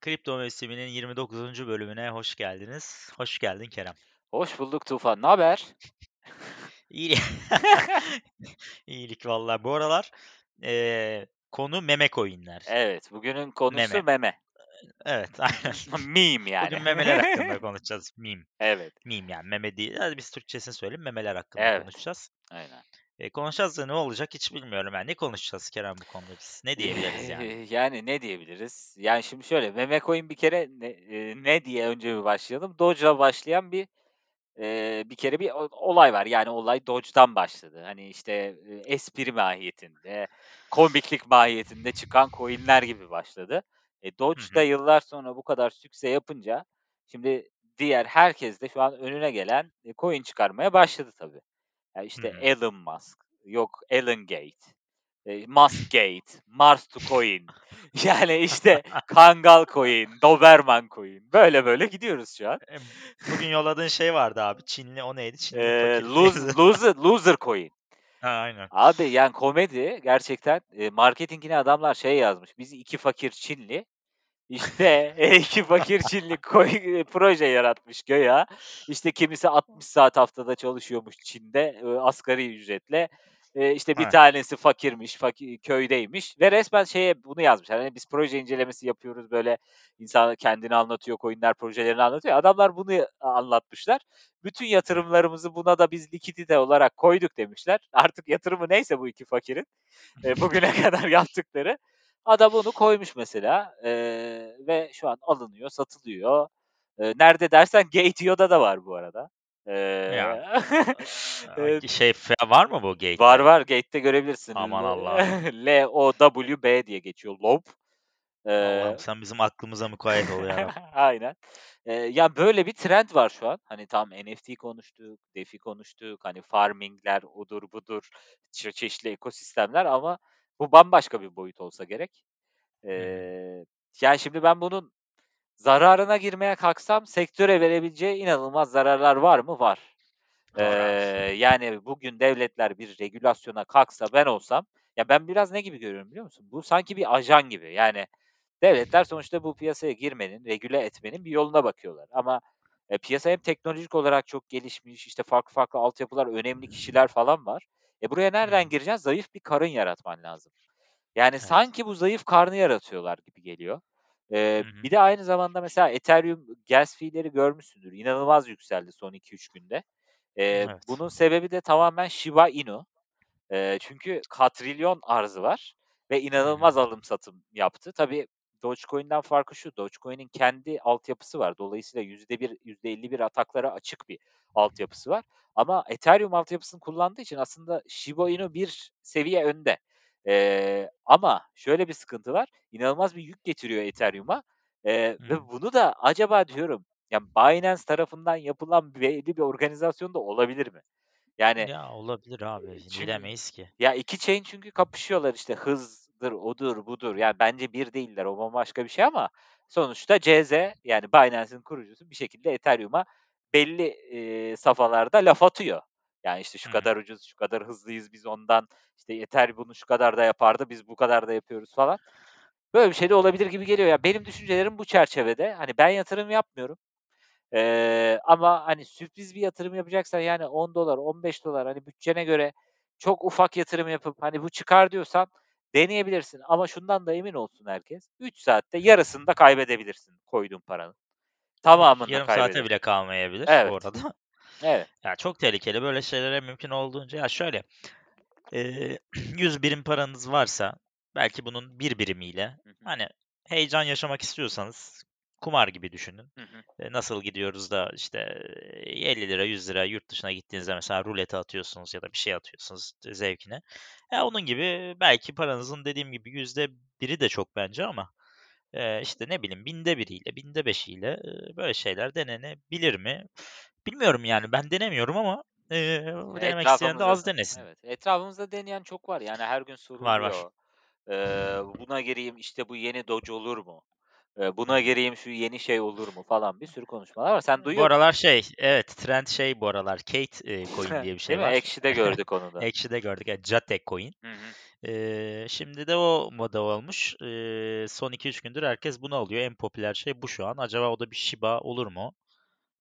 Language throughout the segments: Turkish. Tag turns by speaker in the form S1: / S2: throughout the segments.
S1: Kripto Mevsimi'nin 29. bölümüne hoş geldiniz. Hoş geldin Kerem.
S2: Hoş bulduk Tufan. Ne haber?
S1: İyi. İyilik vallahi. Bu aralar eee, konu meme coin'ler.
S2: Evet, bugünün konusu
S1: Meme.
S2: meme.
S1: Evet, aynen.
S2: Meme yani.
S1: Bugün memeler hakkında konuşacağız. Meme.
S2: Evet,
S1: Meme yani meme değil. Hadi biz Türkçesini söyleyeyim. Memeler hakkında
S2: Evet.
S1: konuşacağız.
S2: aynen.
S1: E, konuşacağız da ne olacak hiç bilmiyorum. Yani ne konuşacağız Kerem bu konuda biz? Ne diyebiliriz yani?
S2: Yani ne diyebiliriz? Yani şimdi şöyle, meme coin bir kere ne, eee, ne diye önce bir başlayalım. Doge'la başlayan bir eee, bir kere bir olay var. Yani olay Doge'dan başladı. Hani işte eee, espri mahiyetinde, komiklik mahiyetinde çıkan coinler gibi başladı. E, Doge
S1: Hı
S2: da yıllar sonra bu kadar sükse yapınca şimdi diğer herkes de şu an önüne gelen e, coin çıkarmaya başladı tabii. Ya
S1: Hı
S2: işte
S1: hı.
S2: Elon Musk, yok Elon Gate, e, Musk Gate, Mars to Coin. Yani işte Kangal Coin, Doberman Coin. Böyle böyle gidiyoruz şu an.
S1: E, Bugün yolladığın şey vardı abi. Çinli o neydi? Çinli
S2: Ee,
S1: fakir
S2: lose,
S1: teyze.
S2: loser, loser Coin.
S1: Ha, aynen.
S2: Abi yani komedi gerçekten e, marketingine adamlar şey yazmış. Biz iki fakir Çinli işte e, iki fakir Çinli koy, e, proje yaratmış göya. İşte kimisi 60 saat haftada çalışıyormuş Çin'de e, asgari ücretle. E, işte bir
S1: Evet.
S2: tanesi fakirmiş, fakir, köydeymiş ve resmen şeye bunu yazmış. Hani biz proje incelemesi yapıyoruz böyle insan kendini anlatıyor, coinler projelerini anlatıyor. Adamlar bunu anlatmışlar. Bütün yatırımlarımızı buna da biz likidite olarak koyduk demişler. Artık yatırımı neyse bu iki fakirin e, bugüne kadar yaptıkları. Adam onu koymuş mesela eee, ve şu an alınıyor, satılıyor. Eee, nerede dersen Gate.io'da da var bu arada.
S1: Ya.
S2: Eee,
S1: Aa, Şey var mı bu gate'de?
S2: var var Gate'de görebilirsin.
S1: Aman
S2: L-
S1: Allah'ım.
S2: L-O-W-B diye geçiyor. Lob.
S1: Allah'ım
S2: Eee,
S1: sen bizim aklımıza mukayyet ol ya.
S2: Aynen. Eee, ya böyle bir trend var şu an. Hani tam NFT konuştuk, DeFi konuştuk, hani farmingler, odur budur, çe- çeşitli ekosistemler ama bu bambaşka bir boyut olsa gerek. Eee yani şimdi ben bunun zararına girmeye kalksam sektöre verebileceği inanılmaz zararlar var mı? Var.
S1: Abi.
S2: yani bugün devletler bir regülasyona kalksa ben olsam, ya ben biraz ne gibi görüyorum biliyor musun? Bu sanki bir ajan gibi. Yani devletler sonuçta bu piyasaya girmenin, regüle etmenin bir yoluna bakıyorlar. Ama e, piyasa hem teknolojik olarak çok gelişmiş, işte farklı farklı altyapılar, önemli kişiler falan var. E buraya nereden
S1: hı.
S2: gireceksin? Zayıf bir karın yaratman lazım. Yani
S1: Evet.
S2: sanki bu zayıf karnı yaratıyorlar gibi geliyor.
S1: Hı hı.
S2: bir de aynı zamanda mesela Ethereum gas fee'leri görmüşsündür. İnanılmaz yükseldi son 2-3 günde. Eee,
S1: Evet.
S2: bunun sebebi de tamamen Shiba Inu. Eee, çünkü katrilyon arzı var ve inanılmaz alım satım yaptı. Tabii Dogecoin'den farkı şu, Dogecoin'in kendi altyapısı var. Dolayısıyla %1, %51 ataklara açık bir altyapısı var. Ama Ethereum altyapısını kullandığı için aslında Shiba Inu bir seviye önde. Eee, ama şöyle bir sıkıntı var. İnanılmaz bir yük getiriyor Ethereum'a.
S1: Hı hı.
S2: ve bunu da acaba diyorum, ya Binance tarafından yapılan belli bir organizasyon da olabilir mi? Yani
S1: Ya olabilir abi.
S2: Çünkü
S1: Bilemeyiz ki.
S2: ya 2 chain çünkü kapışıyorlar işte hızdır, odur, budur. Yani bence bir değiller. O bambaşka bir şey ama sonuçta CZ yani Binance'in kurucusu bir şekilde Ethereum'a belli, eee, safhalarda laf atıyor. Yani işte şu kadar ucuz, şu kadar hızlıyız biz ondan, işte Ether bunu şu kadar da yapardı, biz bu kadar da yapıyoruz falan. Böyle bir şey de olabilir gibi geliyor. Ya benim düşüncelerim bu çerçevede. Hani ben yatırım yapmıyorum. Eee, ama, hani, sürpriz bir yatırım yapacaksan, yani $10, $15 hani, bütçene göre çok ufak yatırım yapıp, hani, bu çıkar diyorsan deneyebilirsin ama şundan da emin olsun herkes, 3 saatte yarısını da kaybedebilirsin koyduğun paranın. Tamamını da
S1: Yarım saate bile kalmayabilir bu
S2: Evet.
S1: arada.
S2: Evet.
S1: Ya çok tehlikeli. Böyle şeylere mümkün olduğunca ya şöyle eee 100 birim paranız varsa belki bunun 1 birimiyle hani heyecan yaşamak istiyorsanız kumar gibi düşünün.
S2: Hı hı.
S1: Eee, nasıl gidiyoruz da işte eee, 50 lira 100 lira yurt dışına gittiğinizde mesela rulete atıyorsunuz ya da bir şey atıyorsunuz e, zevkine. Ya onun gibi belki paranızın dediğim gibi %1'i de çok bence ama işte ne bileyim binde biriyle binde beşiyle böyle şeyler denenebilir mi? Bilmiyorum yani ben denemiyorum ama eee, denemek isteyen de az denesin.
S2: Evet, etrafımızda deneyen çok var. Yani her gün
S1: Var var.
S2: soruluyor. Eee, buna gireyim, işte, bu yeni Doge olur mu? Buna gireyim, şu yeni şey olur mu falan bir sürü konuşmalar var. Sen
S1: Bu
S2: duyuyor musun?
S1: aralar şey, evet, trend şey bu aralar Kate, eee, coin diye bir şey var.
S2: Ekşi'de gördük onu da.
S1: Ekşi'de gördük, evet, Jate Coin.
S2: Hı hı.
S1: Eee, şimdi de o moda olmuş. Eee, son 2-3 gündür herkes bunu alıyor. En popüler şey bu şu an. Acaba o da bir Shiba olur mu?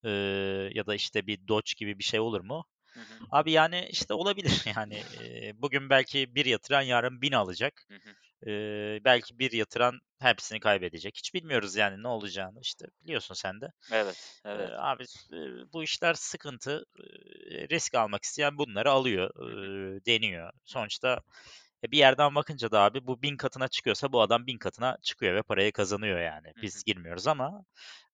S1: Eee, ya da işte bir Doge gibi bir şey olur mu?
S2: Hı hı.
S1: Abi yani işte olabilir yani. Eee, bugün belki bir yatıran yarın 1000 alacak.
S2: Hı hı.
S1: Eee, belki bir yatıran hepsini kaybedecek. Hiç bilmiyoruz yani ne olacağını işte biliyorsun sen de.
S2: Evet, evet.
S1: abi s bu işler sıkıntı. Risk almak isteyen bunları alıyor, eee, deniyor. Sonuçta e, bir yerden bakınca da abi bu 1000 katına çıkıyorsa bu adam 1000 katına çıkıyor ve parayı kazanıyor yani. Biz girmiyoruz ama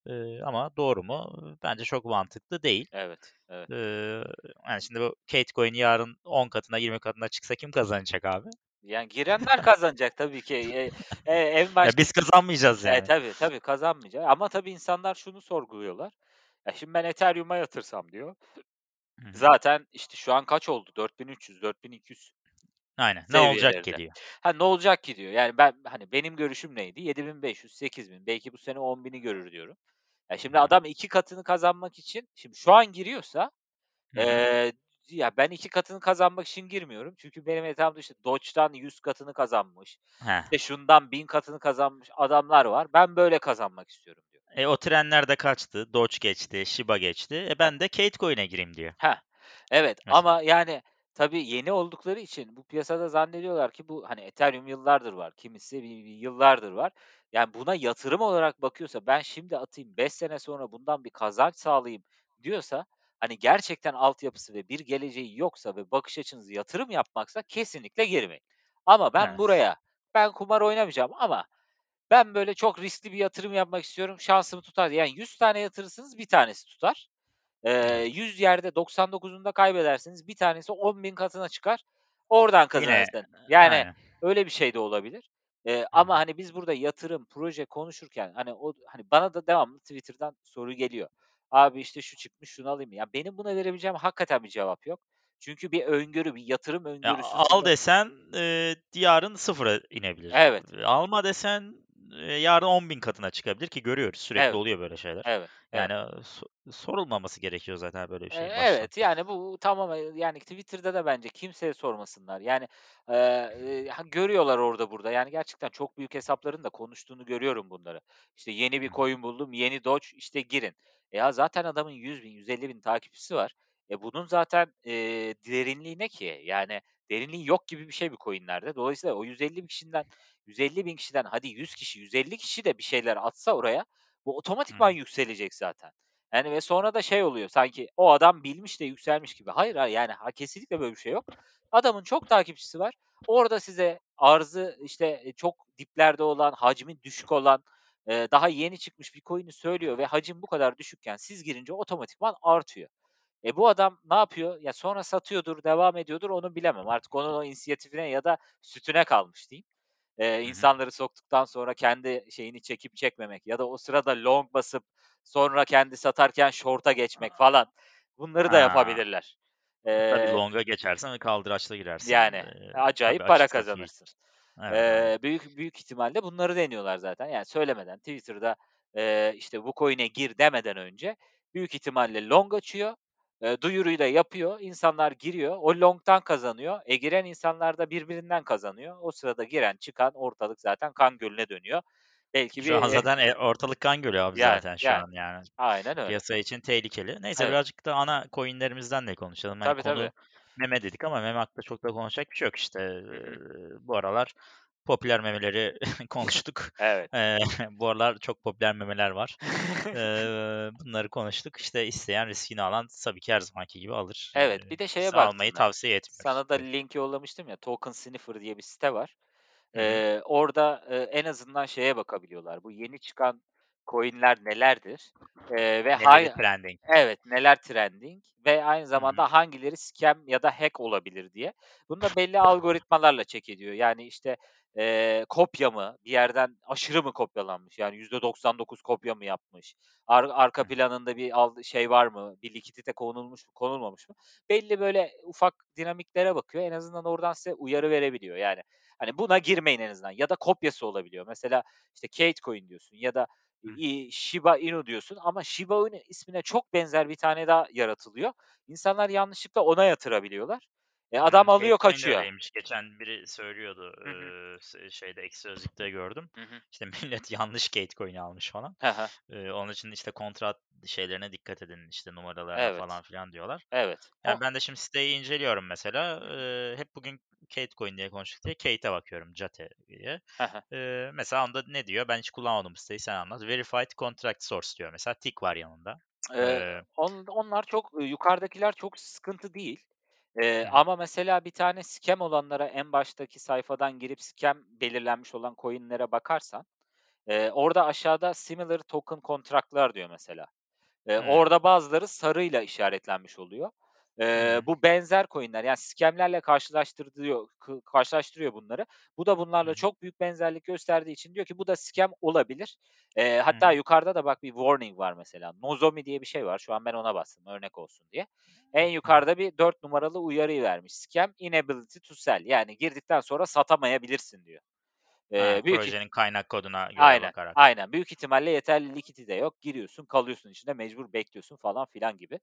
S1: eee, ama doğru mu? Bence çok mantıklı değil.
S2: Evet, evet.
S1: Eee, yani şimdi bu Kate Coin yarın 10 katına 20 katına çıksa kim kazanacak abi?
S2: Yani girenler kazanacak tabii ki. Eee, eee, en
S1: Ya
S2: başta
S1: biz kazanmayacağız
S2: E,
S1: yani.
S2: tabii, tabii kazanmayacak ama tabii insanlar şunu sorguluyorlar. Ya, şimdi ben Ethereum'a yatırsam diyor.
S1: Hı hı.
S2: Zaten işte şu an kaç oldu? 4300-4200
S1: Aynen. Ne olacak ki diyor.
S2: Ha, ne olacak ki diyor. Yani ben hani benim görüşüm neydi? 7500-8000 belki bu sene 10.000'i görür diyorum. Ya, şimdi
S1: hı.
S2: adam 2 katını kazanmak için şimdi şu an giriyorsa,
S1: hı.
S2: Ya ben 2 katını kazanmak için girmiyorum. Çünkü benim etrafımda işte Doge'dan 100 katını kazanmış,
S1: Heh.
S2: işte şundan 1000 katını kazanmış adamlar var. Ben böyle kazanmak istiyorum diyor.
S1: E, o trenler de kaçtı. Doge geçti, Shiba geçti. E, ben de Kate Coin'e gireyim diyor
S2: Heh, evet
S1: mesela.
S2: ama yani tabii yeni oldukları için bu piyasada zannediyorlar ki bu hani Ethereum yıllardır var, kimisi bir bir yıllardır var. Yani buna yatırım olarak bakıyorsa ben şimdi atayım 5 sene sonra bundan bir kazanç sağlayayım diyorsa hani gerçekten altyapısı ve bir geleceği yoksa ve bakış açınız yatırım yapmaksa kesinlikle girmeyin. Ama ben
S1: Evet.
S2: buraya ben kumar oynamayacağım ama ben böyle çok riskli bir yatırım yapmak istiyorum, şansımı tutar. Yani 100 tane yatırırsınız, bir tanesi tutar. Eee, 100 yerde 99'unda kaybedersiniz. Bir tanesi 10.000 katına çıkar. Oradan kazanırsın. Yani
S1: aynen.
S2: öyle bir şey de olabilir.
S1: Hı
S2: ama, hani, biz burada yatırım, proje konuşurken, hani, o hani, bana da devamlı Twitter'dan soru geliyor. Abi, işte, şu çıkmış, şunu alayım? Ya, benim buna verebileceğim hakikaten bir cevap yok. Çünkü bir öngörü, bir yatırım
S1: Ya,
S2: öngörüsü
S1: al desen, eee, yarın sıfıra inebilir.
S2: Evet,
S1: alma desen, yarın 10.000 katına çıkabilir ki görüyoruz. Sürekli
S2: evet,
S1: oluyor böyle şeyler.
S2: evet, evet.
S1: Yani, so sorulmaması gerekiyor zaten böyle bir şeyin baştan.
S2: evet, yani, bu tamamen, yani, Twitter'da da bence kimseye sormasınlar. Yani, eee, ha görüyorlar orada burada. Yani, gerçekten çok büyük hesapların da konuştuğunu görüyorum bunları. İşte, yeni bir coin buldum, yeni Doge, işte, girin. E, ya, zaten adamın 100.000, 150.000 takipçisi var. E, bunun zaten, eee, derinliği ne ki? Yani, derinliği yok gibi bir şey bu coin'lerde. Dolayısıyla o 150.000 kişiden 150.000 kişiden hadi 100 kişi, 150 kişi de bir şeyler atsa oraya, bu otomatikman
S1: hı.
S2: yükselecek zaten. Yani ve sonra da şey oluyor sanki o adam bilmiş de yükselmiş gibi. Hayır, hayır, yani, ha kesinlikle böyle bir şey yok. Adamın çok takipçisi var. Orada size arzı, işte, eee, çok diplerde olan, hacmi düşük olan, daha yeni çıkmış bir coin'i söylüyor ve hacim bu kadar düşükken siz girince otomatikman artıyor. E, bu adam ne yapıyor? Ya, sonra satıyordur, devam ediyordur onu bilemem. Artık onun o inisiyatifine ya da sütüne kalmış diyeyim.
S1: Hı.
S2: insanları soktuktan sonra kendi şeyini çekip çekmemek ya da o sırada long basıp sonra kendi satarken short'a geçmek falan. Bunları da
S1: Ha.
S2: yapabilirler.
S1: E, tabii long'a geçersen kaldıraçla girersin.
S2: yani
S1: tabii
S2: acayip para kazanırsın.
S1: Evet.
S2: Eee, büyük büyük ihtimalle bunları deniyorlar zaten. Yani söylemeden Twitter'da, eee, işte, "Bu coin'e gir." demeden önce büyük ihtimalle long açıyor, da yapıyor, insanlar giriyor, o long'tan kazanıyor. E, giren insanlar da birbirinden kazanıyor. O sırada giren çıkan ortalık zaten kan gölüne dönüyor. Belki
S1: Şu an
S2: bir
S1: zaten, eee, ortalık kan gölü abi
S2: yani
S1: zaten şu
S2: yani
S1: an yani.
S2: aynen öyle.
S1: Piyasa için tehlikeli. Neyse
S2: Evet.
S1: birazcık da ana coin'lerimizden de konuşalım. Hani
S2: Tabii, tabii.
S1: konu meme dedik ama meme hakkında çok da konuşacak bir şey yok işte.
S2: Hı
S1: Eee,
S2: hı.
S1: bu aralar popüler memeleri konuştuk.
S2: Evet.
S1: Eee, bu aralar çok popüler memeler var. Eee, bunları konuştuk. İşte isteyen riskini alan tabii ki her zamanki gibi alır.
S2: Evet, bir de şeye
S1: almayı
S2: baktım ben.
S1: tavsiye etmiyoruz.
S2: Sana da link yollamıştım ya, Token Sniffer diye bir site var. Eee, orada, eee, en azından şeye bakabiliyorlar, bu yeni çıkan coin'ler nelerdir? Eee, ve hay
S1: trending?
S2: Evet, neler trending ve aynı zamanda hangileri scam ya da hack olabilir diye. Bunu da belli algoritmalarla check ediyor. Yani, işte, eee, kopya mı, bir yerden aşırı mı kopyalanmış, yani %99 kopya mı yapmış, ar arka planında bir al şey var mı, bir likidite konulmuş mu, konulmamış mı? Belli böyle ufak dinamiklere bakıyor. En azından oradan size uyarı verebiliyor. Yani, hani, buna girmeyin en azından ya da kopyası olabiliyor. Mesela, işte, Catecoin diyorsun ya da, Shiba Inu diyorsun ama Shiba Inu ismine çok benzer bir tane daha yaratılıyor. İnsanlar yanlışlıkla ona yatırabiliyorlar. E, adam alıyor
S1: Catecoin de
S2: kaçıyor.
S1: öyleymiş. Geçen biri söylüyordu,
S2: Hı hı.
S1: eee, s şeyde Ekşi Sözlük'te gördüm.
S2: Hı hı.
S1: İşte, millet yanlış Catecoin'i almış falan. Eee, onun için, işte, kontrat şeylerine dikkat edin, işte, numaralarına
S2: Evet.
S1: falan filan diyorlar.
S2: Evet.
S1: Yani,
S2: O
S1: ben de şimdi siteyi inceliyorum mesela. Eee, hep bugün Catecoin diye konuştuk diye Cate'e bakıyorum, Cate diye. Eee, mesela onda ne diyor? Ben hiç kullanmadım bu siteyi, sen anlat. Verified contract source diyor mesela. Tick var yanında.
S2: Eee,
S1: Eee
S2: on onlar çok, yukarıdakiler çok sıkıntı değil. Eee, ama mesela bir tane scam olanlara en baştaki sayfadan girip scam belirlenmiş olan coin'lere bakarsan, eee, orada aşağıda similar token contract'lar diyor mesela. Eee,
S1: Hımm.
S2: orada bazıları sarıyla işaretlenmiş oluyor.
S1: Hı.
S2: bu benzer coin'ler, yani scam'lerle karşılaştırıyor karşılaştırıyor bunları. Bu da bunlarla çok büyük benzerlik gösterdiği için diyor ki bu da scam olabilir.
S1: Hı
S2: hatta yukarıda da bak bir warning var mesela. Nozomi diye bir şey var. Şu an ben ona bastım örnek olsun diye. En yukarıda bir 4 numaralı uyarıyı vermiş. Scam inability to sell yani girdikten sonra satamayabilirsin diyor.
S1: Ha,
S2: Eee, büyük
S1: projenin kaynak koduna göre
S2: Aynen,
S1: bakarak.
S2: aynen. Büyük ihtimalle yeterli likidite yok. Giriyorsun, kalıyorsun içinde, mecbur bekliyorsun falan filan gibi,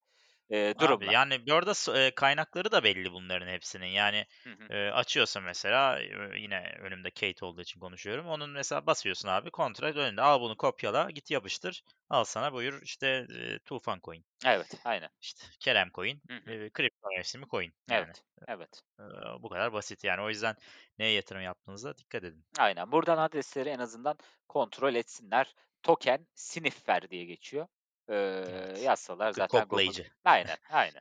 S2: eee,
S1: Abi,
S2: durumlar.
S1: yani, bu arada eee, kaynakları da belli bunların hepsinin. Yani,
S2: Hı hı.
S1: eee, açıyorsun mesela, eee, yine önümde Cate olduğu için konuşuyorum. Onun mesela basıyorsun abi, kontrat önünde. Al bunu kopyala, git yapıştır. Al sana buyur, işte, eee, Tufan Coin,
S2: Evet, aynen.
S1: işte, Kerem Coin,
S2: Hı hı.
S1: eee, kripto mevsimi coin yani.
S2: Evet, evet.
S1: Eee, bu kadar basit yani. O yüzden neye yatırım yaptığınıza dikkat edin.
S2: Aynen. Buradan adresleri en azından kontrol etsinler. Token sniffer diye geçiyor. Eee,
S1: Evet.
S2: yazsalar zaten
S1: koklayıcı.
S2: Aynen, aynen.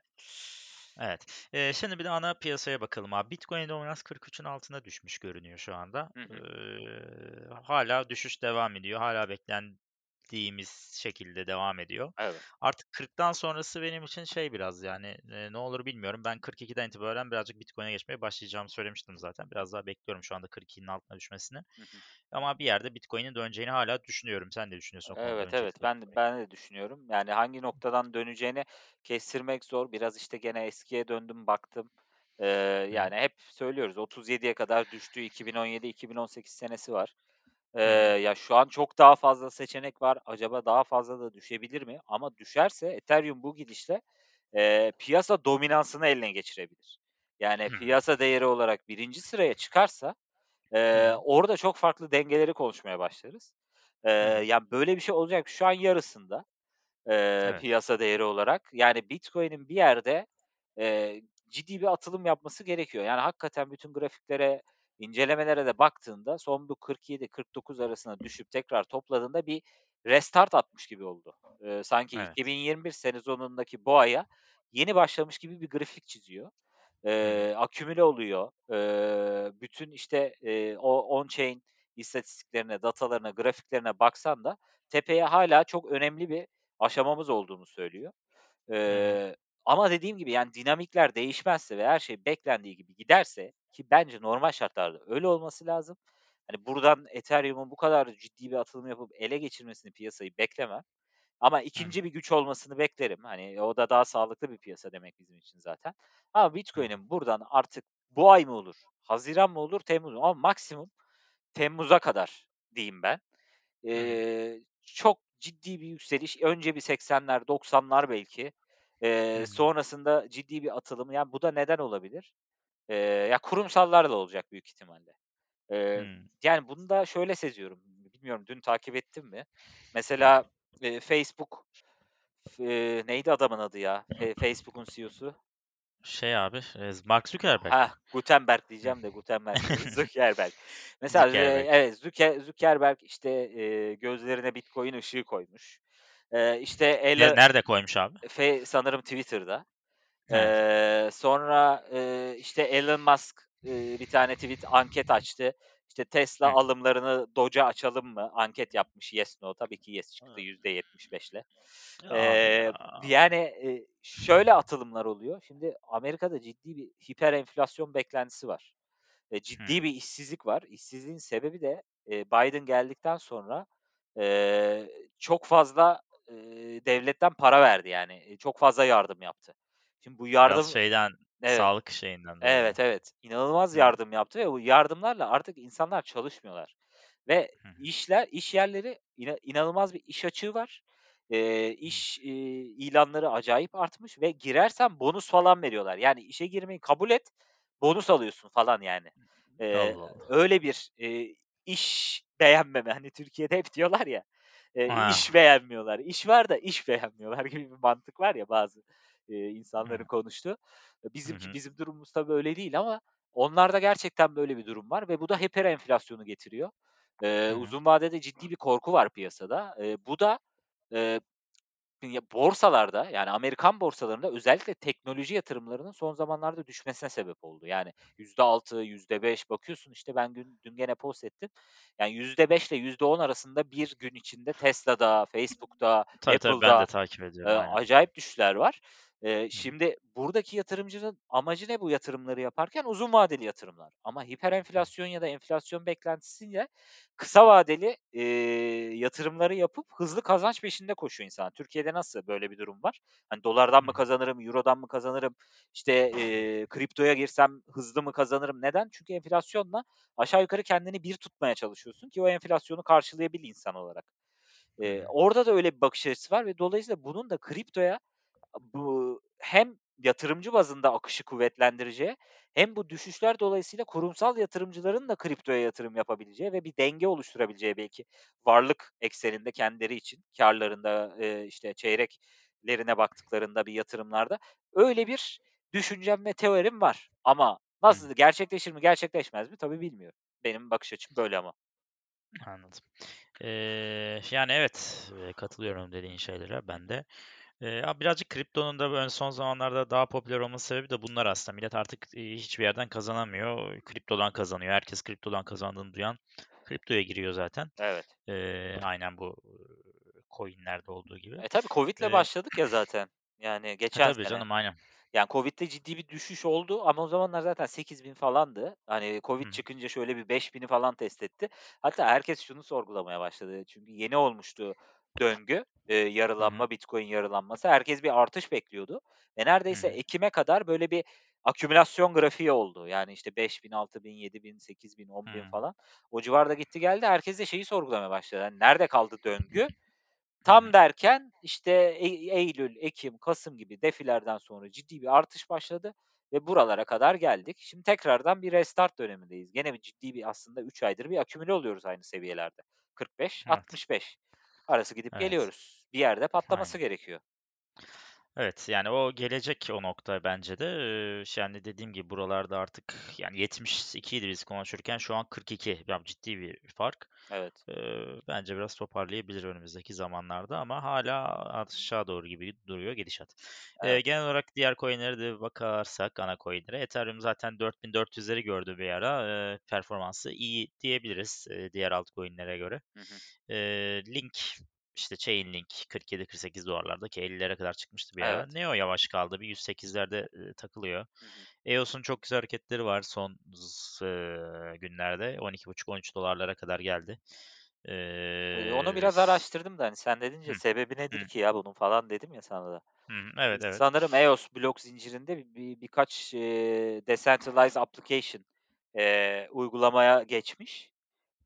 S1: Evet. Eee, şimdi bir de ana piyasaya bakalım abi. Bitcoin dominans 43'ün altına düşmüş görünüyor şu anda.
S2: Hı hı.
S1: Eee, hâlâ düşüş devam ediyor. Hâlâ beklendiğimiz şekilde devam ediyor.
S2: Evet.
S1: Artık 40'tan sonrası benim için şey biraz yani, eee, ne olur bilmiyorum. Ben 42'den itibaren birazcık Bitcoin'e geçmeye başlayacağımı söylemiştim zaten. Biraz daha bekliyorum şu anda 42'nin altına düşmesini.
S2: Hı hı.
S1: Ama bir yerde Bitcoin'in döneceğini hâlâ düşünüyorum. Sen ne düşünüyorsun?
S2: Evet, evet. Ben de ben de düşünüyorum. Yani hangi noktadan döneceğini kestirmek zor. Biraz, işte, gene eskiye döndüm, baktım.
S1: Hı.
S2: yani hep söylüyoruz 37'ye kadar düştüğü 2017-2018 senesi var.
S1: Hı.
S2: ya, şu an çok daha fazla seçenek var. Acaba daha fazla da düşebilir mi? Ama düşerse Ethereum bu gidişle, eee, piyasa dominansını eline geçirebilir. Yani
S1: Hı
S2: piyasa değeri olarak birinci sıraya çıkarsa,
S1: hı.
S2: orada çok farklı dengeleri konuşmaya başlarız.
S1: Hı.
S2: yani, böyle bir şey olacak. Şu an yarısında,
S1: Evet.
S2: piyasa değeri olarak. Yani Bitcoin'in bir yerde, eee, ciddi bir atılım yapması gerekiyor. Yani hakikaten bütün grafiklere, incelemelere de baktığında son bu 47-49 arasına düşüp tekrar topladığında bir restart atmış gibi oldu. Eee, sanki
S1: Evet.
S2: 2021 sezonundaki boğaya yeni başlamış gibi bir grafik çiziyor. Eee, akümüle oluyor. Eee, bütün, işte, eee, o on chain istatistiklerine, datalarına, grafiklerine baksan da tepeye hâlâ çok önemli bir aşamamız olduğunu söylüyor.
S1: Hı hı.
S2: Ama dediğim gibi, yani, dinamikler değişmezse ve her şey beklendiği gibi giderse ki bence normal şartlarda öyle olması lazım. Hani, buradan Ethereum'un bu kadar ciddi bir atılım yapıp ele geçirmesini piyasayı beklemem. Ama ikinci bir güç olmasını beklerim. Hani, o da daha sağlıklı bir piyasa demek bizim için zaten. Ama. Bitcoin'in buradan artık bu ay mı olur, haziran mı olur, temmuz mu? Ama maksimum Temmuz'a kadar diyeyim ben. Eee, çok ciddi bir yükseliş. Önce bir 80'ler, 90'lar belki.
S1: Hı.
S2: sonrasında ciddi bir atılım. Yani, bu da neden olabilir? Eee, ya, kurumsallarla olacak büyük ihtimalle. Eee,
S1: Hımm.
S2: yani, bunu da şöyle seziyorum. Bilmiyorum dün takip ettin mi? Mesela, eee, Facebook, eee, neydi adamın adı ya? Fe Facebook'un CEO'su?
S1: Şey abi, Mark Zuckerberg mi?
S2: Gutenberg diyeceğim de Gutenberg Zuckerberg. Mesela,
S1: Zuckerberg.
S2: evet, Zucker Zuckerberg, işte, eee, gözlerine Bitcoin ışığı koymuş. Eee, işte, Elo
S1: nerede koymuş abi?
S2: fe sanırım Twitter'da. Eee, sonra, eee, işte, Elon Musk, eee, bir tane tweet anket açtı. İşte Tesla
S1: Hı.
S2: alımlarını Doge'a açalım mı? Anket yapmış Yes No. Tabii ki Yes çıktı %75'le.
S1: Abi
S2: Eee,
S1: ya.
S2: yani, eee, şöyle atılımlar oluyor. Şimdi Amerika'da ciddi bir hiper enflasyon beklentisi var ve ciddi
S1: Hıı.
S2: bir işsizlik var. İşsizliğin sebebi de, eee, Biden geldikten sonra, eee, çok fazla, eee, devletten para verdi yani. Eee, çok fazla yardım yaptı. Şimdi bu
S1: Biraz
S2: yardım
S1: şeyden,
S2: Evet.
S1: sağlık şeyinden dolayı.
S2: Evet, evet. İnanılmaz yardım yaptı ve bu yardımlarla artık insanlar çalışmıyorlar ve
S1: Hı
S2: işler iş yerleri ina inanılmaz bir iş açığı var.
S1: Hı.
S2: iş, eee, ilanları acayip artmış ve girersen bonus falan veriyorlar. Yani işe girmeyi kabul et, bonus alıyorsun falan yani. Eee,
S1: Allah Allah.
S2: öyle bir, eee, iş beğenmeme, hani, Türkiye'de hep diyorlar ya,
S1: Ah.
S2: iş beğenmiyorlar. İş var da iş beğenmiyorlar gibi bir mantık var ya bazı, eee, insanların.
S1: Hı
S2: Bizimki bizim durumumuz tabii öyle değil ama onlarda gerçekten böyle bir durum var ve bu da hiper enflasyonu getiriyor.
S1: Hı.
S2: uzun vadede ciddi bir korku var piyasada. Eee, bu da, ya, borsalarda, yani Amerikan borsalarında özellikle teknoloji yatırımlarının son zamanlarda düşmesine sebep oldu. Yani %6, %5 bakıyorsun, işte, ben dün dün gene post ettim. Yani %5 ile %10 arasında bir gün içinde Tesla'da, Facebook'ta,
S1: Tabii, tabii. Ben de
S2: Apple'da,
S1: takip ediyorum. Aynen.
S2: acayip düşüşler var.
S1: Hı.
S2: şimdi buradaki yatırımcının amacı ne bu yatırımları yaparken? Uzun vadeli yatırımlar ama hiper
S1: Hı.
S2: enflasyon ya da enflasyon beklentisiyle kısa vadeli, eee, yatırımları yapıp hızlı kazanç peşinde koşuyor insanlar. Türkiye'de nasıl böyle bir durum var? Hani, dolardan mı kazanırım, eurodan mı kazanırım, işte, eee, kriptoya girsem hızlı mı kazanırım? Neden? Çünkü enflasyonla aşağı yukarı kendini bir tutmaya çalışıyorsun ki o enflasyonu karşılayabil insan olarak.
S1: Hı.
S2: orada da öyle bir bakış açısı var ve dolayısıyla bunun da kriptoya bu hem yatırımcı bazında akışı kuvvetlendireceği hem bu düşüşler dolayısıyla kurumsal yatırımcıların da kriptoya yatırım yapabileceği ve bir denge oluşturabileceği belki varlık ekseninde kendileri için kârlarında, eee, işte, çeyreklerine baktıklarında bir yatırımlarda öyle bir düşüncem ve teorim var ama nasıl gerçekleşir mi, gerçekleşmez mi tabii bilmiyorum. Benim bakış açım böyle ama.
S1: Anladım. Eee, yani, evet, katılıyorum dediğin şeylere ben de. Ya, birazcık kriptonun da böyle son zamanlarda daha popüler olması sebebi de bunlar aslında. Millet artık, hiçbir yerden kazanamıyor, kriptodan kazanıyor. Herkes kriptodan kazandığını duyan kriptoya giriyor zaten.
S2: Evet.
S1: Eee, aynen bu, coin'lerde olduğu gibi.
S2: E, tabii COVID'le
S1: Eee
S2: başladık ya zaten. Yani
S1: Ha,
S2: geçen
S1: tabii
S2: sene.
S1: canım, aynen.
S2: Yani COVID'de ciddi bir düşüş oldu ama o zamanlar zaten 8.000 falandı. Hani, COVID
S1: hı.
S2: çıkınca şöyle bir 5.000'i falan test etti. Hatta herkes şunu sorgulamaya başladı. Çünkü yeni olmuştu döngü,
S1: hı.
S2: yarılanma, Bitcoin yarılanması. Herkes bir artış bekliyordu ve neredeyse
S1: hı.
S2: ekime kadar böyle bir akümülasyon grafiği oldu. Yani, işte, 5.000, 6.000, 7.000, 8.000, 10.000
S1: Hımm.
S2: falan. O civarda gitti geldi. Herkes de şeyi sorgulamaya başladı. Hani, nerede kaldı döngü? Tam derken, işte, ey eylül, ekim, kasım gibi defilerden sonra ciddi bir artış başladı ve buralara kadar geldik. Şimdi tekrardan bir restart dönemindeyiz. Gene bir ciddi bir aslında 3 aydır bir akümüle oluyoruz aynı seviyelerde.
S1: Evet.
S2: 45-65 arası gidip
S1: Evet.
S2: geliyoruz. Bir yerde patlaması
S1: Aynen.
S2: gerekiyor.
S1: Evet, yani, o gelecek o nokta bence de. Eee, ş yani, dediğim gibi buralarda artık, yani, 72'ydi biz konuşurken şu an 42. Ya, ciddi bir fark.
S2: Evet.
S1: Eee, bence biraz toparlayabilir önümüzdeki zamanlarda ama hâlâ aşağı doğru gibi duruyor gidişat.
S2: Evet.
S1: genel olarak diğer coin'lere de bakarsak, ana coin'lere, Ethereum zaten 4400'leri gördü bir ara. Eee, performansı iyi diyebiliriz, eee, diğer altcoin'lere göre.
S2: Hı hı.
S1: Eee, Link, işte, Chainlink $47-48'larda ki 50'lere kadar çıkmıştı bir ara.
S2: Evet.
S1: Neo yavaş kaldı, bir 108'lerde, eee, takılıyor.
S2: Hı hı.
S1: EOS'un çok güzel hareketleri var son eee, günlerde. $12,5-13'lara kadar geldi.
S2: Eee, onu biraz araştırdım da, hani, sen dedince
S1: Hı.
S2: sebebi nedir
S1: Hı.
S2: ki ya bunun falan dedim ya sana da.
S1: Hı Evet, evet.
S2: sanırım EOS blok zincirinde bi bi birkaç, eee, decentralized application, eee, uygulamaya geçmiş.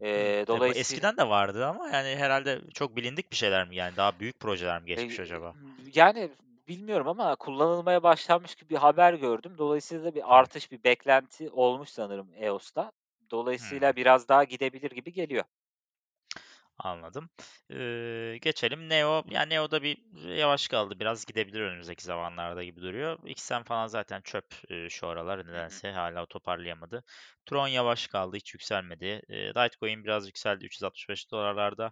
S1: E,
S2: dolayısıyla
S1: eskiden de vardı ama, yani, herhâlde çok bilindik bir şeyler mi? Yani, daha büyük projeler mi geçmiş
S2: Eee,
S1: acaba?
S2: yani, bilmiyorum ama kullanılmaya başlanmış gibi bir haber gördüm. Dolayısıyla da bir artış, bir beklenti olmuş sanırım EOS'ta. Dolayısıyla biraz daha gidebilir gibi geliyor.
S1: Anladım. Eee, geçelim Neo. Ya, Neo'da bir yavaş kaldı. Biraz gidebilir önümüzdeki zamanlarda gibi duruyor. XM falan zaten çöp, eee, şu aralar nedense hâlâ toparlayamadı. Tron yavaş kaldı, hiç yükselmedi. Eee, Litecoin biraz yükseldi $365'larda.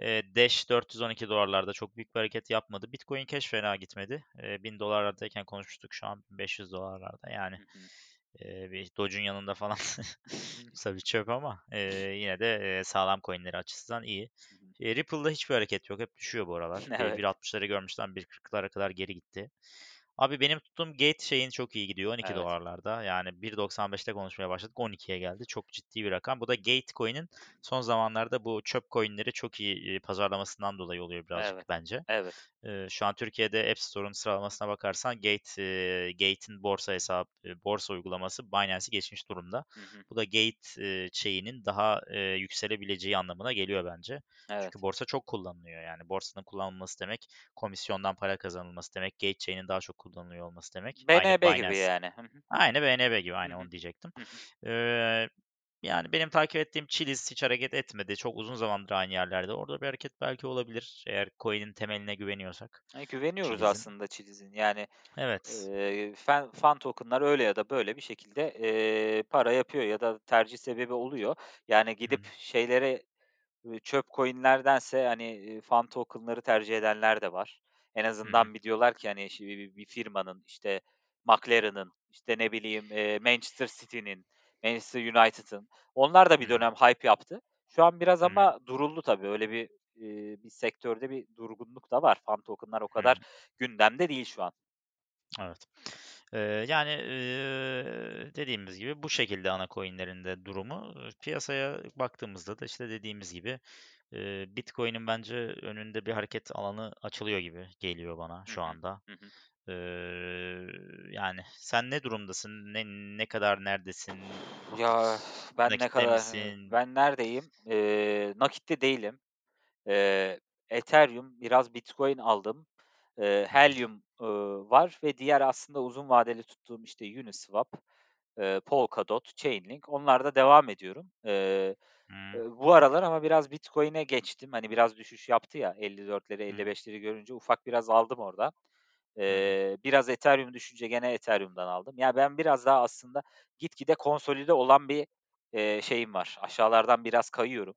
S1: Eee, Dash $412'larda çok büyük bir hareket yapmadı. Bitcoin Cash fena gitmedi. Eee, $1000'lardayken konuşmuştuk, şu an $1500'larda yani.
S2: Hı hı.
S1: Eee, bir Doge'un yanında falan tabii çöp ama eee, yine de eee, sağlam coin'leri açısından iyi. Eee, Ripple'da hiçbir hareket yok. Hep düşüyor bu aralar.
S2: Evet.
S1: 1.60'ları görmüşten 1.40'lara kadar geri gitti. Abi benim tuttuğum Gate şeyin çok iyi gidiyor. 12
S2: Evet.
S1: dolarlarda. Yani 1.95'te konuşmaya başladık. 12'ye geldi. Çok ciddi bir rakam. Bu da Gate coin'in son zamanlarda bu çöp coin'leri çok iyi pazarlamasından dolayı oluyor birazcık
S2: Evet.
S1: bence.
S2: Evet.
S1: Eee, şu an Türkiye'de App Store'un sıralamasına bakarsan Gate, eee, Gate'in borsa hesabı, borsa uygulaması Binance'i geçmiş durumda.
S2: Hı hı.
S1: Bu da Gate eee, chain'in daha eee, yükselebileceği anlamına geliyor bence.
S2: Evet.
S1: Çünkü borsa çok kullanılıyor. Yani borsanın kullanılması demek komisyondan para kazanılması demek. Gate chain'in daha çok kullanılıyor olması demek. Aynı
S2: BNB gibi
S1: Binance.
S2: yani.
S1: Aynı BNB gibi.
S2: Hı.
S1: onu diyecektim. Eee, yani benim takip ettiğim Chiliz hiç hareket etmedi. Çok uzun zamandır aynı yerlerde. Orada bir hareket belki olabilir. Eğer coin'in temeline güveniyorsak.
S2: E, güveniyoruz
S1: Chiliz'in.
S2: aslında Chiliz'in. Yani
S1: Evet.
S2: eee fan, fan token'lar öyle ya da böyle bir şekilde eee, para yapıyor ya da tercih sebebi oluyor. Yani gidip şeylere çöp coin'lerdense hani fan token'ları tercih edenler de var. En azından bir diyorlar ki hani bir bir firmanın işte McLaren'ın işte ne bileyim eee, Manchester City'nin, Manchester United'ın onlar da bir dönem hype yaptı. Şu an biraz ama duruldu tabii. Öyle bir eee, bir sektörde bir durgunluk da var. Fan token'lar o kadar gündemde değil şu an.
S1: Evet. Yani, dediğimiz gibi bu şekilde ana coin'lerin de durumu. Piyasaya baktığımızda da işte dediğimiz gibi Bitcoin'in bence önünde bir hareket alanı açılıyor gibi geliyor bana şu anda.
S2: Hı hı.
S1: Eee, yani sen ne durumdasın? Ne ne kadar neredesin?
S2: Ya ben ne
S1: Nakitte
S2: kadar eee,
S1: misin?
S2: ben neredeyim? Eee, nakitte değilim. Eee, Ethereum, biraz Bitcoin aldım.
S1: Hı.
S2: Helium, ııı, var ve diğer aslında uzun vadeli tuttuğum işte Uniswap, eee, Polkadot, Chainlink onlarda devam ediyorum. Eee,
S1: Hımm.
S2: bu aralar ama biraz Bitcoin'e geçtim. Hani biraz düşüş yaptı ya 54'leri
S1: Hı hı.
S2: 55'leri görünce ufak biraz aldım orada. Eee, biraz Ethereum düşünce gene Ethereum'dan aldım. Ya ben biraz daha aslında gitgide konsolide olan bir, eee, şeyim var. Aşağılardan biraz kayıyorum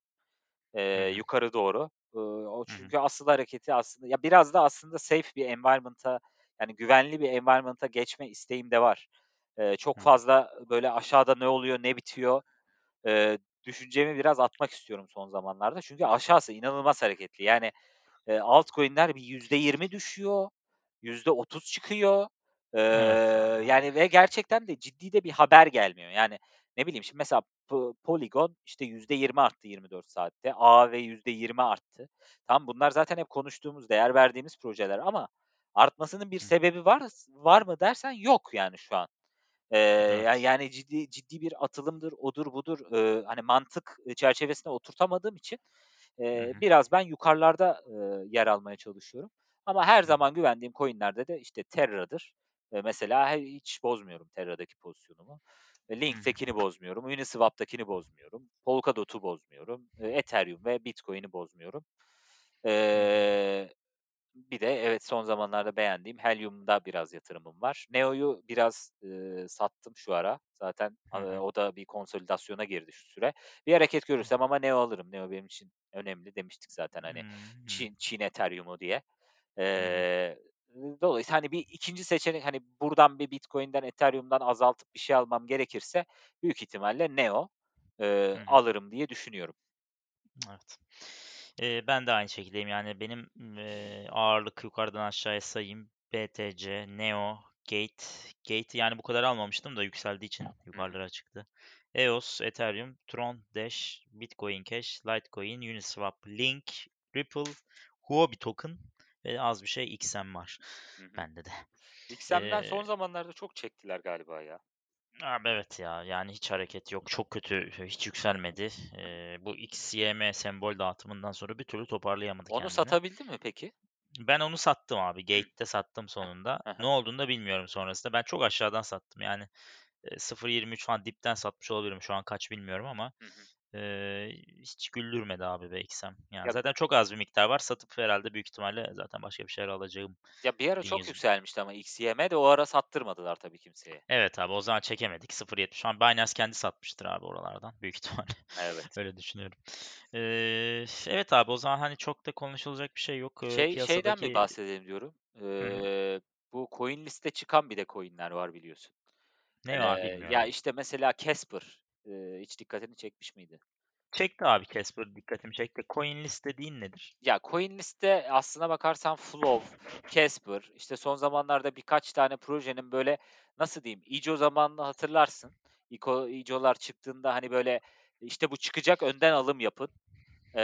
S1: Hı.
S2: yukarı doğru. Iıı, o çünkü asıl hareketi aslında ya biraz da aslında safe bir environment'a yani güvenli bir environment'a geçme isteğim de var. Eee, çok fazla böyle aşağıda ne oluyor, ne bitiyor, eee, düşüncemi biraz atmak istiyorum son zamanlarda. Çünkü aşağısı inanılmaz hareketli. Yani, eee, altcoin'ler bir %20 düşüyor, %30 çıkıyor. Eee,
S1: Evet.
S2: yani ve gerçekten de ciddi de bir haber gelmiyor. Yani ne bileyim şimdi mesela Po Polygon işte %20 arttı 24 saatte. Aave %20 arttı. Tamam, bunlar zaten hep konuştuğumuz, değer verdiğimiz projeler ama artmasının bir sebebi var var mı dersen yok yani şu an. Ya
S1: Evet.
S2: yani ciddi ciddi bir atılımdır, odur budur, ııı, hani mantık çerçevesine oturtamadığım için,
S1: hı.
S2: biraz ben yukarılarda, ııı, yer almaya çalışıyorum. Ama her zaman güvendiğim coin'lerde de işte Terra'dır. Eee, mesela hiç bozmuyorum Terra'daki pozisyonumu. E. Link'tekini bozmuyorum, Uniswap'takini bozmuyorum, Polkadot'u bozmuyorum, Ethereum ve Bitcoin'i bozmuyorum. Eee, bir de evet son zamanlarda beğendiğim Helium'da biraz yatırımım var. Neo'yu biraz, ııı, sattım şu ara. Zaten,
S1: hı.
S2: o da bir konsolidasyona girdi şu sıra. Bir hareket görürsem ama Neo alırım. Neo benim için önemli demiştik zaten hani. Çin Çin Ethereum'u diye. Eee, dolayısıyla hani bir 2'nci seçenek hani buradan bir Bitcoin'den, Ethereum'dan azaltıp bir şey almam gerekirse büyük ihtimalle Neo,
S1: hı.
S2: alırım diye düşünüyorum.
S1: Evet. Eee, ben de aynı şekildeyim. Yani benim, eee, ağırlık yukarıdan aşağıya sayayım. BTC, Neo, Gate. Gate'i yani bu kadar almamıştım da yükseldiği için yukarılara çıktı. EOS, Ethereum, Tron, Dash, Bitcoin Cash, Litecoin, Uniswap, Link, Ripple, Huobi Token ve az bir şey XM var
S2: Hı hı.
S1: bende de.
S2: XM'den
S1: Eee
S2: son zamanlarda çok çektiler galiba ya.
S1: Abi evet ya yani hiç hareket yok. Çok kötü, hiç yükselmedi. Eee, bu XYM sembol dağıtımından sonra bir türlü toparlayamadı
S2: Onu
S1: kendini.
S2: satabildin mi peki?
S1: Ben onu sattım abi. Gate'de sattım sonunda. Ne olduğunu da bilmiyorum sonrasında. Ben çok aşağıdan sattım. Yani eee, 0.23 falan dipten satmış olabilirim. Şu an kaç bilmiyorum ama
S2: Hı hı.
S1: Eee, hiç güldürmedi abi be XM. Yani
S2: Ya
S1: zaten çok az bir miktar var. Satıp herhalde büyük ihtimalle zaten başka bir şeyler alacağım
S2: ya bir ara çok
S1: 1100
S2: yükselmişti ama XYM de o ara sattırmadılar tabii kimseye.
S1: Evet abi o zaman çekemedik. 0.70 şu an Binance kendi satmıştır abi oralardan büyük ihtimalle.
S2: Evet.
S1: Öyle düşünüyorum. Eee, evet abi o zaman hani çok da konuşulacak bir şey yok. Eee,
S2: Şey şeyden bir
S1: piyasadaki
S2: bahsedelim diyorum.
S1: Hı.
S2: Eee, bu CoinList'te çıkan bir de coin'ler var biliyorsun.
S1: Ne abi
S2: Eee, ya,
S1: bilmiyorum.
S2: işte, mesela Casper, eee, hiç dikkatini çekmiş miydi?
S1: Çekti abi Casper dikkatimi çekti. CoinList dediğin nedir?
S2: Ya, CoinList'te aslına bakarsan Flow, Casper, işte, son zamanlarda birkaç tane projenin, böyle, nasıl diyeyim, ICO zamanını hatırlarsın. ICO'lar çıktığında, hani, böyle, işte, bu çıkacak önden alım yapın,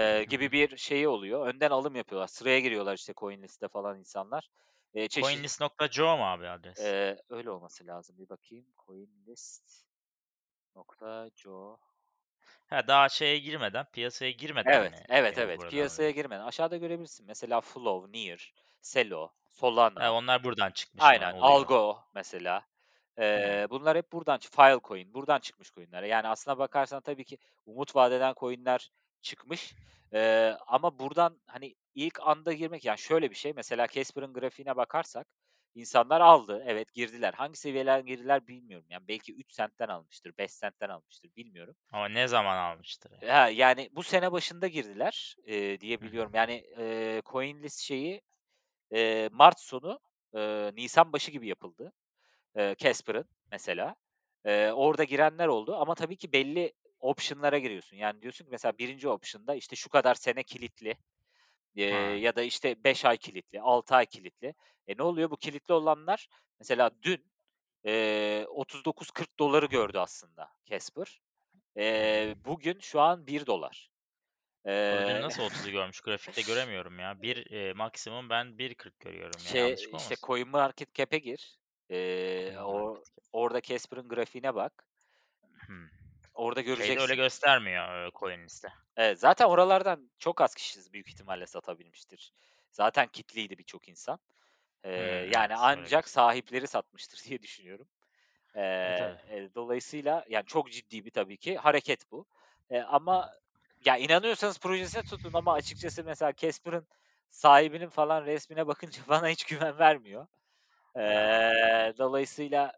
S1: hı.
S2: gibi bir şeyi oluyor. Önden alım yapıyorlar. Sıraya giriyorlar, işte, CoinList'te falan insanlar. Eee, çeşit
S1: Coinlist.co mu abi adres?
S2: Eee, öyle olması lazım. Bir bakayım. Coinlist.co
S1: Ha, daha şeye girmeden, piyasaya girmeden
S2: Evet,
S1: mi,
S2: evet,
S1: eee,
S2: evet.
S1: buradan
S2: Piyasaya
S1: alıyorsun?
S2: girmeden aşağıda görebilirsin. Mesela Flow, Near, Celo,
S1: He,
S2: Solana
S1: onlar buradan çıkmış mı
S2: Aynen? Algo mesela.
S1: Hımm.
S2: Eee, bunlar hep buradan Filecoin, buradan çıkmış coin'ler. Yani aslına bakarsan tabii ki umut vaat eden coin'ler çıkmış. Eee, ama buradan, hani, ilk anda girmek yani şöyle bir şey, mesela Casper'ın grafiğine bakarsak insanlar aldı, evet, girdiler. Hangi seviyelerden girdiler bilmiyorum. Yani belki 3 centten almıştır, 5 centten almıştır, bilmiyorum.
S1: Ama ne zaman almıştır yani?
S2: Ha, yani bu sene başında girdiler, eee, diye biliyorum. Yani, eee, CoinList şeyi, eee, mart sonu, eee, nisan başı gibi yapıldı. Eee, Casper'ın mesela. Eee, orada girenler oldu ama tabii ki belli option'lara giriyorsun. Yani diyorsun ki mesela 1'inci option'da, işte, şu kadar sene kilitli,
S1: Ha.
S2: ya da, işte, 5 ay kilitli, 6 ay kilitli. E, ne oluyor? Bu kilitli olanlar mesela dün, eee, $39-40'ları gördü aslında Casper.
S1: Hı.
S2: bugün şu an $1.
S1: O dün
S2: Eee,
S1: nasıl 30'u görmüş? Grafikte göremiyorum ya. Bir eee, maksimum ben 1.40 görüyorum ya,
S2: şey, işte,
S1: olmasın?
S2: CoinMarketCap'e gir. Eee, o orada Casper'ın grafiğine bak.
S1: Hımm.
S2: Orada
S1: Şeyde öyle
S2: göreceksin.
S1: göstermiyor, eee, CoinList'te.
S2: Evet, zaten oralardan çok az kişi büyük ihtimalle satabilmiştir. Zaten kilitliydi birçok insan. Eee,
S1: Hımm,
S2: yani
S1: öyle
S2: ancak
S1: gösteriyor.
S2: sahipleri satmıştır diye düşünüyorum.
S1: E, tabii.
S2: eee, dolayısıyla yani çok ciddi bir tabii ki hareket bu.
S1: Hı.
S2: ama ya inanıyorsanız projesine tutun ama açıkçası mesela Casper'ın sahibinin falan resmine bakınca bana hiç güven vermiyor. Eee, dolayısıyla,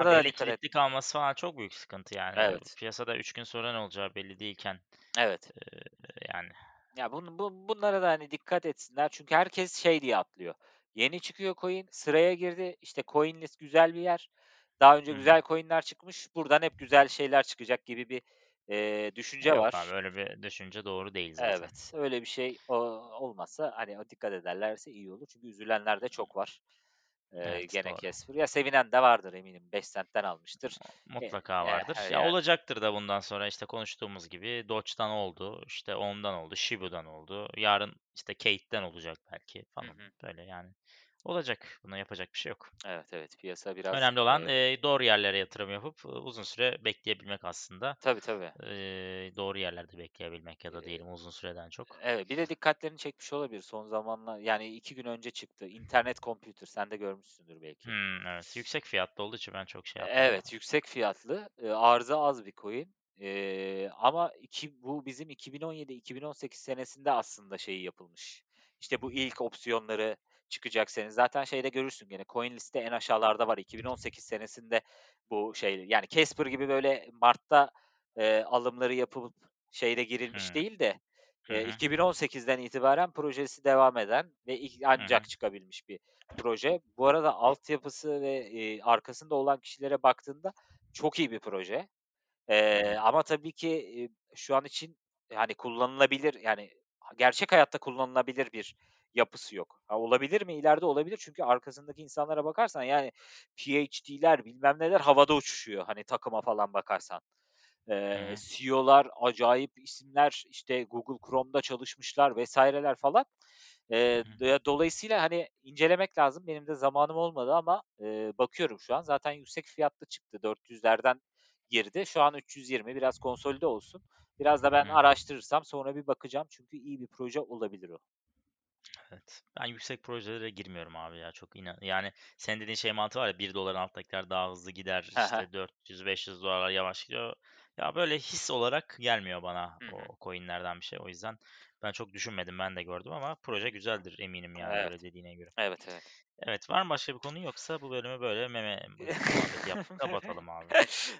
S1: abi
S2: bunlarda da dikkat
S1: kilitli
S2: etmek
S1: kalması falan çok büyük sıkıntı yani.
S2: Evet,
S1: Piyasada 3 gün sonra ne olacağı belli değilken,
S2: evet.
S1: eee, yani.
S2: Ya, bun bu bunlara da, hani, dikkat etsinler çünkü herkes şey diye atlıyor. Yeni çıkıyor coin, sıraya girdi, işte, CoinList güzel bir yer. Daha önce
S1: Hı
S2: güzel coin'ler çıkmış, buradan hep güzel şeyler çıkacak gibi bir,
S1: E,
S2: düşünce
S1: yok abi
S2: var.
S1: öyle bir düşünce doğru değil zaten.
S2: Evet, öyle bir şey, o olmazsa, hani, o dikkat ederlerse iyi olur. Çünkü üzülenler de çok var. Eee,
S1: Evet,
S2: gene
S1: doğru.
S2: Casper. Ya, sevinen de vardır eminim, 5 centten almıştır. E
S1: Mutlaka
S2: eh,
S1: vardır. Ya
S2: yani.
S1: olacaktır da bundan sonra işte konuştuğumuz gibi Doge'dan oldu, işte On'dan oldu, Shibu'dan oldu. Yarın işte Kate'den olacak belki falan.
S2: hı.
S1: Böyle yani. Olacak. Buna yapacak bir şey yok.
S2: Evet, evet, piyasa biraz,
S1: Önemli olan
S2: eee,
S1: doğru yerlere yatırım yapıp uzun süre bekleyebilmek aslında.
S2: Tabii, tabii.
S1: Eee, doğru yerlerde bekleyebilmek ya da diyelim uzun süreden çok.
S2: Evet, bir de dikkatlerini çekmiş olabilir son zamanlar yani 2 gün önce çıktı. İnternet Computer, sen de görmüşsündür belki.
S1: Hımm, evet. Yüksek fiyatlı olduğu için ben çok şey yapmadım
S2: Evet,
S1: ama.
S2: yüksek fiyatlı, eee, arzı az bir coin. Eee, ama iki bu bizim 2017-2018 senesinde aslında şeyi yapılmış. İşte bu ilk opsiyonları çıkacak sene. Zaten şeyde görürsün gene CoinList'te en aşağılarda var. 2018 senesinde bu şey yani Casper gibi böyle mart'ta, eee, alımları yapılıp şeyde girilmiş
S1: Hımm.
S2: değil de,
S1: hı.
S2: 2018'den itibaren projesi devam eden ve ilk ancak çıkabilmiş bir proje. Bu arada altyapısı ve, eee, arkasında olan kişilere baktığında çok iyi bir proje.
S1: Hı.
S2: ama tabii ki, eee, şu an için, yani, kullanılabilir, yani, gerçek hayatta kullanılabilir bir yapısı yok. Ha, olabilir mi? İleride olabilir çünkü arkasındaki insanlara bakarsan, yani, PhD'ler, bilmem neler havada uçuşuyor, hani, takıma falan bakarsan. Eee,
S1: hı.
S2: CEO'lar, acayip isimler, işte, Google Chrome'da çalışmışlar vs.ler falan. Doya dolayısıyla, hani, incelemek lazım. Benim de zamanım olmadı ama, eee, bakıyorum şu an. Zaten yüksek fiyatlı çıktı. 400'lerden girdi. Şu an 320 biraz konsolide olsun. Biraz da ben araştırırsam sonra bir bakacağım çünkü iyi bir proje olabilir o.
S1: Evet. Ben yüksek projelere girmiyorum abi ya. Çok inan yani senin dediğin şey mantığı var ya $1'ın alttakiler daha hızlı gider, işte $400-500'lar yavaş gidiyor. Ya böyle his olarak gelmiyor bana
S2: Hı hı.
S1: o coin'lerden bir şey. O yüzden ben çok düşünmedim. Ben de gördüm ama proje güzeldir eminim yani
S2: Evet.
S1: öyle dediğine göre.
S2: Evet, evet.
S1: Evet, var mı başka bir konu yoksa bu bölümü böyle meme muhabbeti yaptık. Kapatalım abi.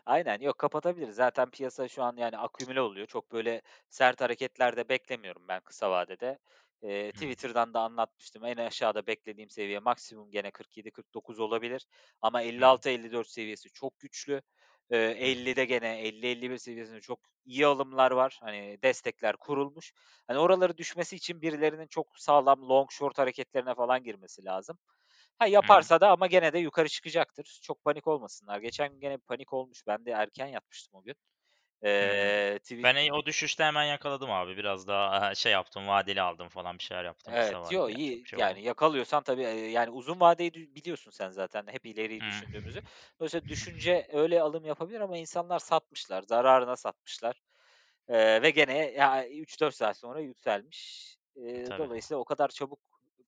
S2: Aynen, yok kapatabiliriz. Zaten piyasa şu an, yani, akümüle oluyor. Çok böyle sert hareketler de beklemiyorum ben kısa vadede.
S1: Hıı.
S2: Twitter'dan da anlatmıştım. En aşağıda beklediğim seviye maksimum gene 47-49 olabilir ama
S1: Hıı.
S2: 56-54 seviyesi çok güçlü.
S1: Hı.
S2: 50'de gene 50-51 seviyesinde çok iyi alımlar var. Hani, destekler kurulmuş. Hani, oraları düşmesi için birilerinin çok sağlam long short hareketlerine falan girmesi lazım. Ha, yaparsa da ama gene de yukarı çıkacaktır. Çok panik olmasınlar. Geçen gün gene panik olmuş. Ben de erken yatmıştım o gün. Tweet
S1: Ben, eee, o düşüşte hemen yakaladım abi. Biraz daha, şey yaptım, vadeli aldım falan, bir şeyler yaptım
S2: Evet, yo, iyi.
S1: bir şey
S2: Yani yakalıyorsan tabii, yani uzun vadeyi biliyorsun sen zaten hep ileriyi düşündüğümüzü. Dolayısıyla düşünce öyle alım yapabilir ama insanlar satmışlar, zararına satmışlar, eee, ve gene ya 3-4 saat sonra yükselmiş.
S1: E, tabii.
S2: dolayısıyla o kadar çabuk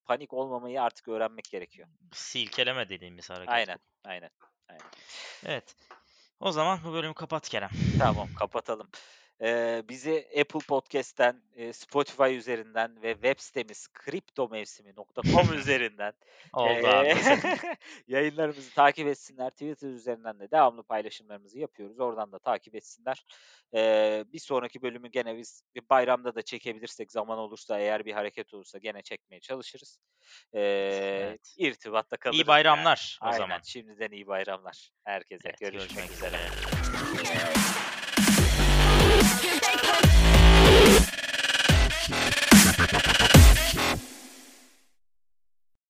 S2: panik olmamayı artık öğrenmek gerekiyor.
S1: Silkeleme dediğimiz hareket
S2: Aynen, aynen, aynen.
S1: Evet. O zaman bu bölümü kapat Kerem.
S2: Tamam, kapatalım. Bizi Apple Podcast'ten, eee, Spotify üzerinden ve web sitemiz kriptomevsimi.com üzerinden,
S1: Oldu nasıl?
S2: yayınlarımızı takip etsinler. Twitter üzerinden de devamlı paylaşımlarımızı yapıyoruz. Oradan da takip etsinler. Eee, bir sonraki bölümü gene biz bir bayramda da çekebilirsek, zaman olursa, eğer bir hareket olursa gene çekmeye çalışırız. Eee,
S1: Evet.
S2: irtibatta
S1: İyi
S2: kalırız yani.
S1: bayramlar o
S2: Aynen,
S1: zaman.
S2: şimdiden iyi bayramlar herkese.
S1: Evet,
S2: Görüşmek
S1: görüşmek
S2: üzere.
S1: üzere. Thank you.